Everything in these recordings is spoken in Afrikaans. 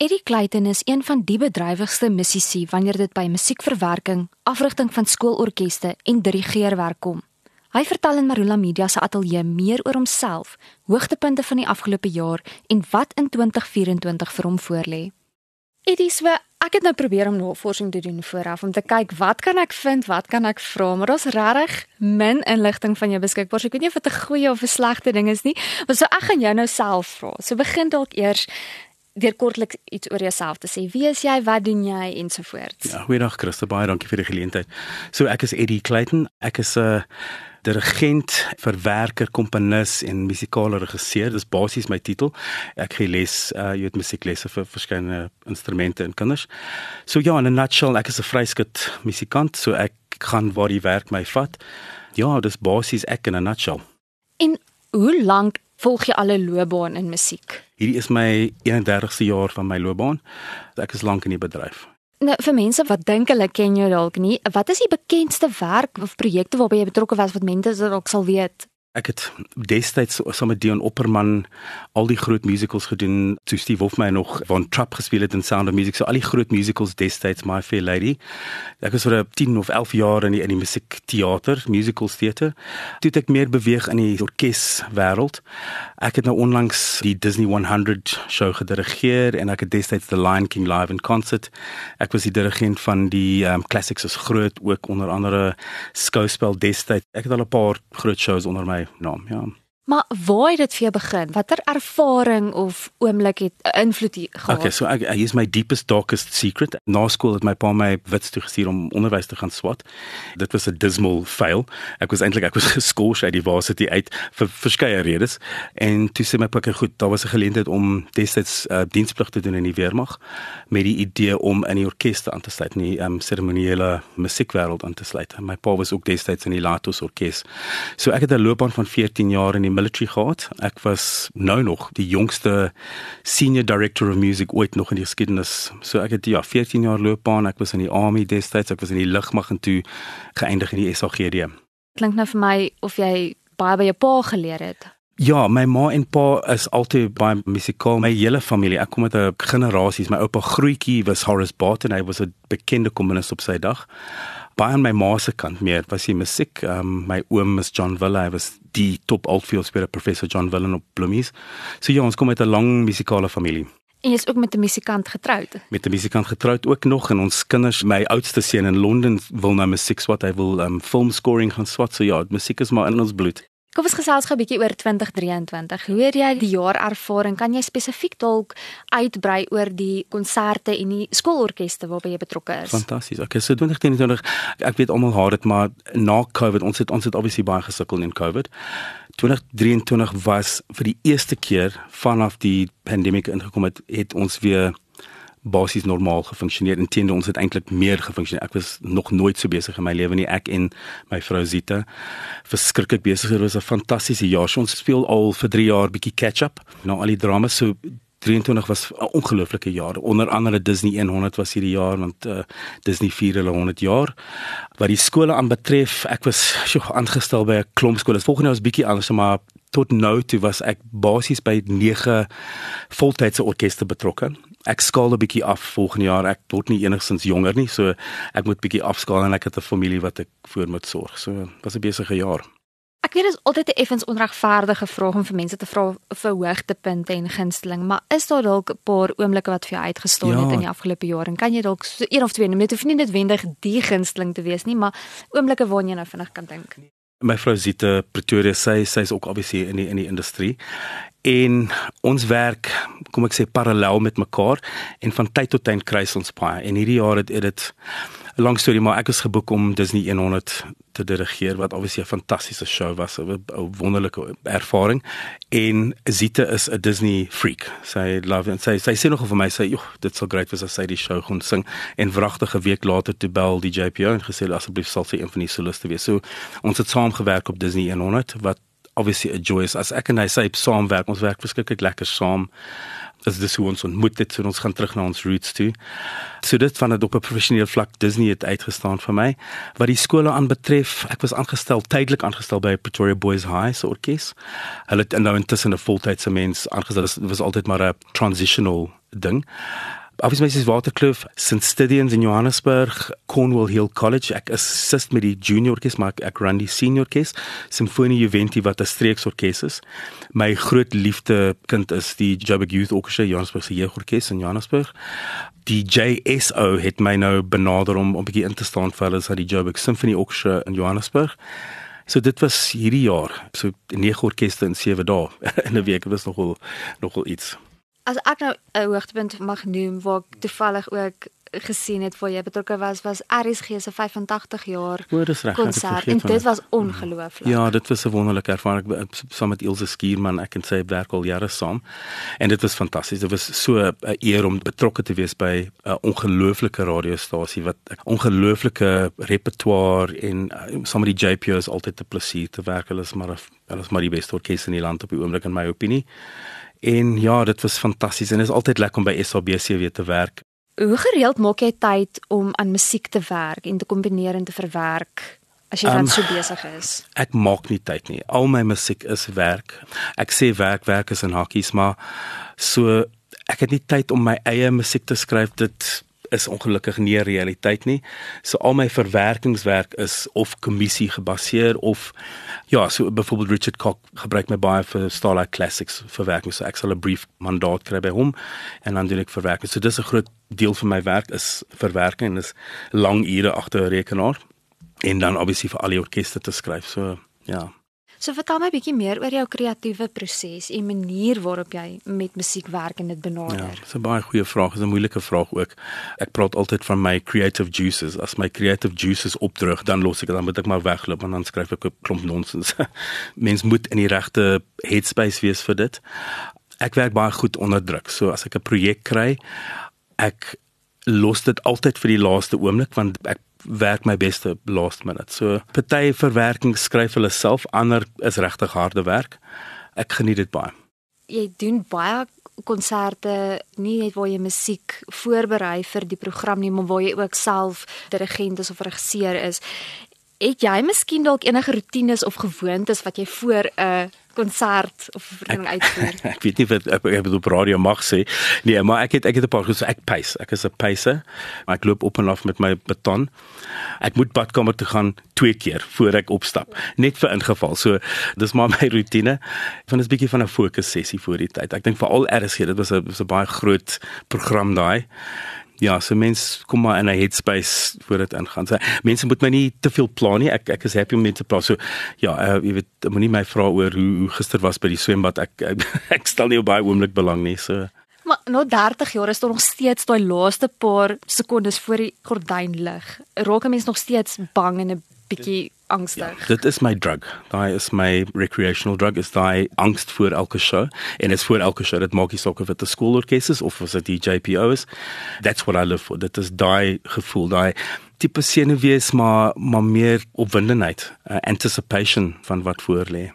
Eddie Clayton is een van die bedrywigste musisië wanneer dit by musiekverwerking, afrigting van skoolorkeste en dirigeerwerk kom. Hy vertel in Marula Media se ateljee meer oor homself, hoogtepunte van die afgelope jaar en wat in 2024 vir hom voorlê. Eddie, so ek het nou probeer om navorsing te doen vooraf om te kyk wat kan ek vind, wat kan ek vra, maar daar's regtig min inligting van jou beskikbaar. So ek weet nie of dit 'n goeie of 'n slegte ding is nie, maar so ek gaan jou nou self vra. So begin dalk eers deur kortliks iets oor jouself te sê. Wie is jy? Wat doen jy ensovoorts? Ja, goeiedag Christa, baie dankie vir die geleentheid. So ek is Eddie Clayton. Ek is 'n uh, dirigent, verwerker, komponis en musikale regisseur. Dis basies my titel. Ek gee les, uh jy weet musieklesse vir verskeie instrumente en kinders. So ja, in a nutshell, ek is 'n vryskut musikant, so ek gaan waar die werk my vat. Ja, dis basies ek in a nutshell. En hoe lank volg jy al 'n loopbaan in musiek? Hierdie is my 31ste jaar van my loopbaan. Ek is lank in die bedryf. Nou vir mense wat dink hulle ken jou dalk nie, wat is die bekendste werk of projekte waarby jy betrokke was wat mense dalk sal weet? Ek het destyds saam met Dion Opperman al die groot musicals gedoen. Toe Steve Hofmeyr nog van Trap gespeel het in Sound of Music. So al die groot musicals destyds My Fair Lady. Ek was vir 10 of 11 jaar in die in die musiekteater, musicals teater. Toe het ek meer beweeg in die orkeswêreld. Ek het nou onlangs die Disney 100 show gedirigeer en ek het destyds The Lion King live in concert. Ek was die dirigent van die um, classics is groot ook onder andere skouspel destyds. Ek het al 'n paar groot shows onder my naam, ja. Maar waar het dit vir jou begin? Watter ervaring of oomblik het 'n invloed gehad? Okay, so ek hier is my deepest darkest secret. Na skool het my pa my wits toe gestuur om onderwys te gaan swat. Dit was 'n dismal fail. Ek was eintlik ek was geskort uit die varsity uit vir verskeie redes. En toe sê my pa, "Goed, daar was 'n geleentheid om destyds uh, diensplig te doen in die weermag met die idee om in die orkeste aan te sluit, in die um, seremoniele musiekwêreld aan te sluit." My pa was ook destyds in die Latos orkes. So ek het 'n loopbaan van 14 jaar in die military gehad. Ek was nou nog die jongste senior director of music ooit nog in die geskiedenis. So ek het ja, 14 jaar loopbaan. Ek was in die army destyds, ek was in die lugmag en toe geëindig in die SAGD. Klink nou vir my of jy baie by jou pa geleer het. Ja, my ma en pa is altyd baie musikaal. My hele familie, ek kom uit 'n generasies. My oupa Grootjie was Horace Barton. Hy was 'n bekende komponis op sy dag baie aan my ma se kant meer was die musiek. Um, my oom is John Wille, hy was die top altfield speler professor John Wille op Blommies. So ja, ons kom uit 'n lang musikale familie. En jy is ook met 'n musikant getroud. Met 'n musikant getroud ook nog en ons kinders, my oudste seun in Londen wil nou musiek swat, hy wil um film scoring gaan swat. So ja, musiek is maar in ons bloed. Kom ons gesels gou 'n bietjie oor 2023. Hoe het jy die jaar ervaring? Kan jy spesifiek dalk uitbrei oor die konserte en die skoolorkeste waarby jy betrokke is? Fantasties. Okay, so 2023, ek weet almal haat dit, maar na COVID, ons het ons het obviously baie gesukkel in COVID. 2023 was vir die eerste keer vanaf die pandemie ingekom het, het ons weer basies normaal gefunksioneer. Inteendeel ons het eintlik meer gefunksioneer. Ek was nog nooit so besig in my lewe nie. Ek en my vrou Zita verskriklik besig. Dit was 'n fantastiese jaar. So ons speel al vir 3 jaar bietjie catch up na al die drama. So 23 was 'n ongelooflike jaar. Onder andere Disney 100 was hierdie jaar want uh, Disney vier hulle 100 jaar. Wat die skole aanbetref, ek was sjoe aangestel by 'n klomp skole. Volgende jaar was bietjie anders, maar tot nou toe was ek basies by 9 voltydse orkeste betrokke ek skaal 'n bietjie af volgende jaar. Ek word nie enigsins jonger nie, so ek moet bietjie afskaal en ek het 'n familie wat ek voor moet sorg. So was 'n besige jaar. Ek weet dit is altyd 'n effens onregverdige vraag om vir mense te vra vir hoogtepunte en gunsteling, maar is daar dalk 'n paar oomblikke wat vir jou uitgestaan ja. het in die afgelope jaar en kan jy dalk so een of twee noem? Dit hoef nie noodwendig die gunsteling te wees nie, maar oomblikke waarna jy nou vinnig kan dink. My vrou Zita Pretoria sê sy is ook obviously in die in die industrie en ons werk kom ek sê parallel met mekaar en van tyd tot tyd kruis ons baie. En hierdie jaar het dit 'n lang storie maar ek is geboek om Disney 100 te dirigeer wat obviously 'n fantastiese show was 'n wonderlike ervaring. En Zita is 'n Disney freak. Sy love en sy sy sê nog vir my sê joh dit sou great wees as sy die show kon sing. En wragtige week later toe bel die JPO en gesê asseblief sal sy een van die soliste wees. So ons het saam gewerk op Disney 100 wat obviously a joyous as ek en hy sê saamwerk ons werk verskriklik lekker saam as dis hoe ons ontmoet het, so ons gaan terug na ons roots toe. So dit van dit op 'n professionele vlak Disney het uitgestaan vir my. Wat die skole aanbetref, ek was aangestel tydelik aangestel by Pretoria Boys High se orkes. Hulle het nou intussen 'n voltydse mens aangestel. Dit was altyd maar 'n transitional ding. Obviously is Waterkloof, St Stithians in Johannesburg, Cornwall Hill College. Ek assist met die junior orkes, maar ek run die senior orkes, Symphony Juventi wat 'n streeksorkes is. My groot liefde kind is die Joburg Youth Orchestra, Johannesburg se jeugorkes in Johannesburg. Die JSO het my nou benader om 'n bietjie in te staan vir hulle as die Joburg Symphony Orchestra in Johannesburg. So dit was hierdie jaar, so nege orkeste in 7 dae in 'n week, dit was nogal nogal iets. As ek nou 'n hoogtepunt mag noem waar ek toevallig ook gesien het waar jy betrokke was was RSG se 85 jaar konsert en dit was ongelooflik. Ja, dit was 'n wonderlike ervaring saam met Ilse Skierman. Ek kan sê ek werk al jare saam en dit was fantasties. Dit was so 'n eer om betrokke te wees by 'n ongelooflike radiostasie wat ongelooflike repertoire en uh, saam met die JPO's altyd 'n plesier te werk. Hulle is maar hulle is maar die beste orkes in die land op die oomblik in my opinie. En ja, dit was fantasties en dit is altyd lekker om by SABC weer te werk. Hoe gereeld maak jy tyd om aan musiek te werk en te kombineer en te verwerk as jy um, so besig is? Ek maak nie tyd nie. Al my musiek is werk. Ek sê werk, werk is in hakkies, maar so ek het nie tyd om my eie musiek te skryf. Dit is ongelukkig nie realiteit nie. So al my verwerkingswerk is of kommissie gebaseer of ja, so byvoorbeeld Richard Cock gebruik my baie vir Starlight Classics verwerking. So ek sal 'n brief mandaat kry by hom en dan doen ek verwerking. So dis 'n groot deel van my werk is verwerking en is lang ure agter 'n rekenaar en dan obviously vir al die orkeste te skryf. So ja. So vertel my bietjie meer oor jou kreatiewe proses en manier waarop jy met musiek werk en dit benader. Ja, dis 'n baie goeie vraag, is 'n moeilike vraag ook. Ek praat altyd van my creative juices. As my creative juices opdroog, dan los ek dit, dan moet ek maar wegloop en dan skryf ek 'n klomp nonsens. Mens moet in die regte headspace wees vir dit. Ek werk baie goed onder druk. So as ek 'n projek kry, ek los dit altyd vir die laaste oomblik want ek werk my beste last minute. So party verwerking skryf hulle self, ander is regtig harde werk. Ek geniet dit baie. Jy doen baie konserte nie net waar jy musiek voorberei vir die program nie, maar waar jy ook self dirigent is of regisseur is. Het jy miskien dalk enige rotines of gewoontes wat jy voor 'n uh, konsert of vergadering uitvoer. ek weet nie wat ek, ek bedoel op radio mag sê. Nee, maar ek het ek het 'n paar goed so ek pace. Ek is 'n pacer. Maar ek loop op en af met my baton. Ek moet badkamer toe gaan twee keer voor ek opstap, net vir ingeval. So dis maar my rotine. Van 'n bietjie van 'n fokus sessie voor die tyd. Ek dink veral RSG, dit was 'n was 'n baie groot program daai ja, so mense kom maar in 'n headspace voor dit ingaan. So mense moet my nie te veel plan nie. Ek ek is happy om mense te praat. So ja, uh, jy weet, moenie my vra oor hoe hoe gister was by die swembad. Ek ek, ek stel nie op baie oomblik belang nie. So Maar nou 30 jaar is daar nog steeds daai laaste paar sekondes voor die gordyn lig. Raak 'n mens nog steeds bang en 'n bietjie angstig. Ja, dit is my drug. Daai is my recreational drug. Is daai angs voor elke show en is voor elke show dit maak nie saak of dit 'n skoolorkes is of of dit die JPO is. That's what I live for. Dit is daai gevoel, daai tipe senuwees maar maar meer opwindendheid, uh, anticipation van wat voor lê.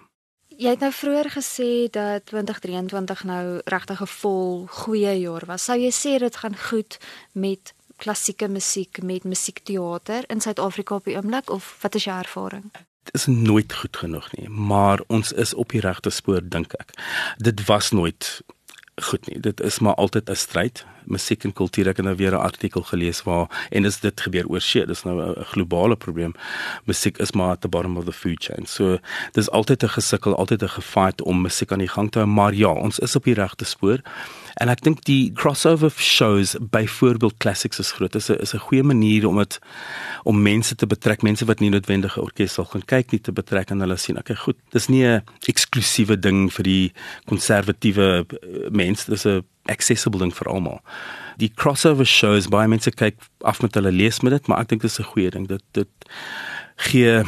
Jy het nou vroeër gesê dat 2023 nou regtig 'n vol goeie jaar was. Sou jy sê dit gaan goed met klassieke musiek met musiekteater in Suid-Afrika op die oomblik of wat is jou ervaring? Dit is nooit goed genoeg nie, maar ons is op die regte spoor dink ek. Dit was nooit goed nie. Dit is maar altyd 'n stryd. Musiek en kultuur ek het nou weer 'n artikel gelees waar en is dit gebeur oor see. Dis nou 'n globale probleem. Musiek is maar at the bottom of the food chain. So dis altyd 'n gesukkel, altyd 'n gefight om musiek aan die gang te hou, maar ja, ons is op die regte spoor. En ek dink die crossover shows byvoorbeeld classics is groot. Is 'n is 'n goeie manier om dit om mense te betrek, mense wat nie noodwendig 'n orkes sal gaan kyk nie te betrek en hulle sien, okay, goed. Dis nie 'n eksklusiewe ding vir die konservatiewe eh, mense, dis 'n accessible ding vir almal. Die crossover shows baie mense kyk af met hulle lees met dit, maar ek dink dit is 'n goeie ding. Dit dit gee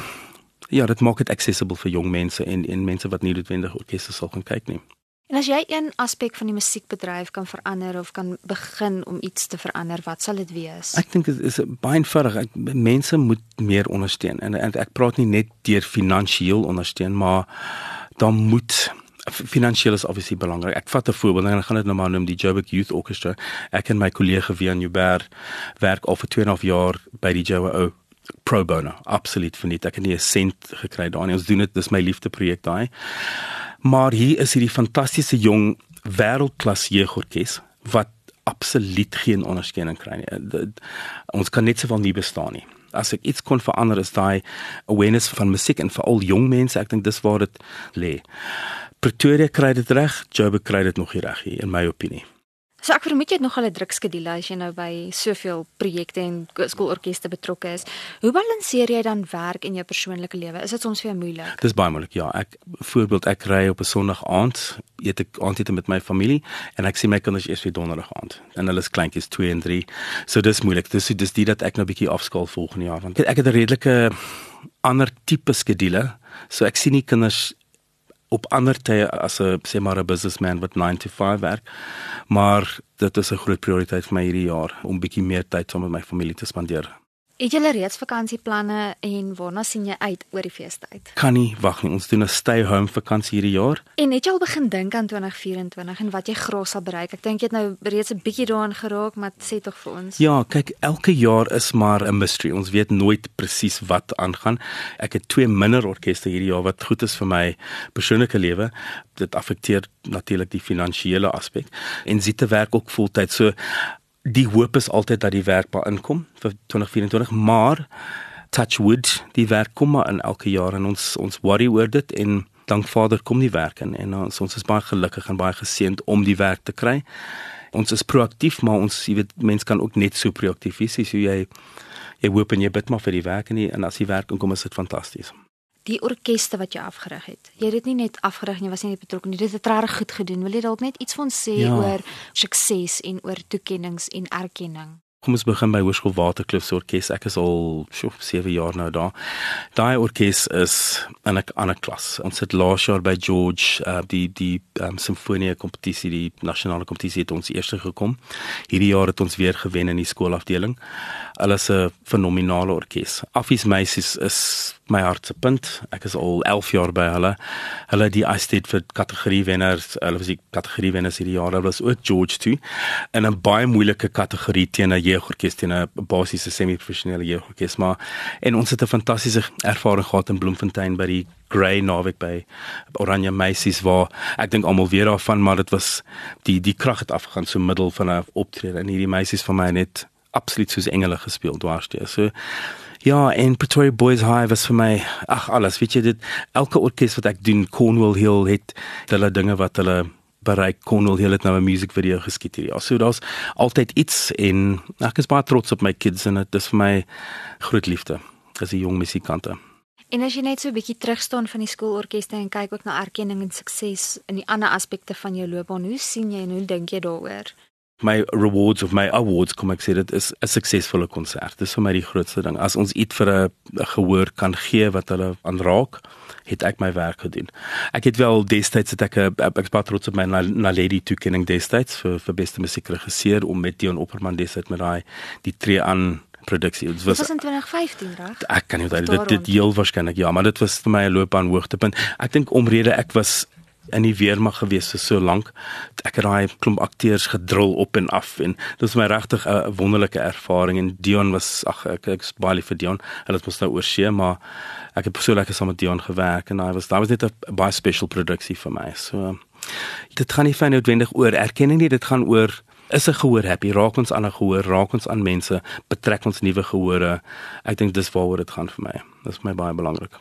ja, dit maak dit accessible vir jong mense en en mense wat nie noodwendig orkes sal gaan kyk nie. En as jy een aspek van die musiekbedryf kan verander of kan begin om iets te verander, wat sal dit wees? Ek dink dit is baie eenvoudig. Mense moet meer ondersteun en, en ek praat nie net deur finansiëel ondersteun, maar dan moet Finansieel is obviously belangrik. Ek vat 'n voorbeeld en ek gaan dit nou maar noem die Joburg Youth Orchestra. Ek en my kollega Vian Joubert werk al vir 2 en 'n half jaar by die JWO pro bono. Absoluut verniet. Ek het nie 'n sent gekry daarin. Ons doen dit, dis my liefde projek daai. Maar hier is hierdie fantastiese jong wêreldklas jeugorkes wat absoluut geen ondersteuning kry nie. Ons kan net sowel nie bestaan nie. As ek iets kon verander is daai awareness van musiek en veral jong mense, ek dink dis waar dit lê. Pretoria kry dit reg, Joburg kry dit nog nie reg nie in my opinie. So ek vermoed jy het nog al 'n druk skedule as jy nou by soveel projekte en skoolorkeste betrokke is. Hoe balanseer jy dan werk en jou persoonlike lewe? Is dit soms vir jou moeilik? Dis baie moeilik, ja. Ek voorbeeld ek ry op 'n Sondag aand, eet ek aandete met my familie en ek sien my kinders eers weer Donderdag aand. En hulle is kleintjies 2 en 3. So dis moeilik. Dis dis dit dat ek nou 'n bietjie afskaal volgende jaar want ek het 'n redelike ander tipe skedule. So ek sien nie kinders op ander tye as 'n sê maar 'n businessman wat 9 to 5 werk. Maar dit is 'n groot prioriteit vir my hierdie jaar om bietjie meer tyd saam met my familie te spandeer. Het julle reeds vakansieplanne en waarna sien jy uit oor die feestyd? Kan nie wag nie. Ons doen 'n stay home vakansie hierdie jaar. En het jy al begin dink aan 2024 en wat jy graag sal bereik? Ek dink jy het nou reeds 'n bietjie daaraan geraak, maar sê tog vir ons. Ja, kyk, elke jaar is maar 'n mystery. Ons weet nooit presies wat aangaan. Ek het twee minder orkeste hierdie jaar wat goed is vir my persoonlike lewe. Dit affekteer natuurlik die finansiële aspek en sit te werk ook voltyd. So die hoop is altyd dat die werk by inkom vir 2024, maar touch wood, die werk kom maar in elke jaar en ons ons worry oor dit en dank Vader kom die werk in en ons ons is baie gelukkig en baie geseënd om die werk te kry. Ons is proaktief, maar ons jy weet mense kan ook net so proaktief wees as jy jy hoop en jy bid maar vir die werk en, die, en as die werk kom is dit fantasties die orkeste wat jy afgerig het. Jy het dit nie net afgerig nie, was nie net betrokke nie. Dit het regtig goed gedoen. Wil jy dalk net iets van sê ja. oor sukses en oor toekenninge en erkenning? Kom ons begin by Hoërskool Waterkloof se orkes. Ek is al so 7 jaar nou daar. Daai orkes is in 'n ander klas. Ons het laas jaar by George uh, die die um, simfonie kompetisie, die nasionale kompetisie het ons eerste gekom. Hierdie jaar het ons weer gewen in die skoolafdeling. Hulle is 'n fenominale orkes. Affies meisies is my hart se punt. Ek is al 11 jaar by hulle. Hulle die Isted vir kategorie wenners, hulle was die kategorie wenners hierdie jaar. Hulle was ook George toe in 'n baie moeilike kategorie teen 'n jeugorkes teen 'n basiese semi-professionele jeugorkes maar en ons het 'n fantastiese ervaring gehad in Bloemfontein by die Grey Naweek by Oranje Meisies waar ek dink almal weer daarvan maar dit was die die krag het afgegaan so middel van 'n optrede en hierdie meisies van my net absoluut soos engele gespeel dwarsteer. So Ja, en Pretoria Boys High was vir my ag alles, weet jy dit elke orkes wat ek doen Cornwall Hill het hulle dinge wat hulle bereik Cornwall Hill het nou 'n musiekvideo geskiet hierdie. So daar's altyd iets en ek is baie trots op my kids en dit is vir my groot liefde as 'n jong musikante. En as jy net so 'n bietjie terugstaan van die skoolorkeste en kyk ook na erkenning en sukses in die ander aspekte van jou loopbaan, hoe sien jy en hoe dink jy daaroor? My rewards of my awards kom ek sê dit is 'n suksesvolle konsert. Dis vir my die grootste ding. As ons iets vir 'n gehoor kan gee wat hulle aanraak, het ek my werk gedoen. Ek het wel destyds het ek 'n ek baie trots op my Naledi toekenning destyds vir vir beste musiekregisseur om met Dion Opperman destyds met daai die tree aan produksie. Dit was, was in 2015, reg? Ek kan nie onthou dit dit heel waarskynlik ja, maar dit was vir my 'n loopbaan hoogtepunt. Ek dink omrede ek was in die weermag gewees vir so lank. Ek het daai klomp akteurs gedrul op en af en dit was my regtig 'n wonderlike ervaring en Dion was ag ek ek's baie lief vir Dion. Hulle het mos nou oorsee, maar ek het so lekker saam met Dion gewerk en hy was daar was net 'n baie special produksie vir my. So dit gaan nie fyn noodwendig oor erkenning nie, dit gaan oor is 'n gehoor happy, raak ons aan 'n gehoor, raak ons aan mense, betrek ons nuwe gehore. Ek dink dis waaroor dit gaan vir my. Dis vir my baie belangrik.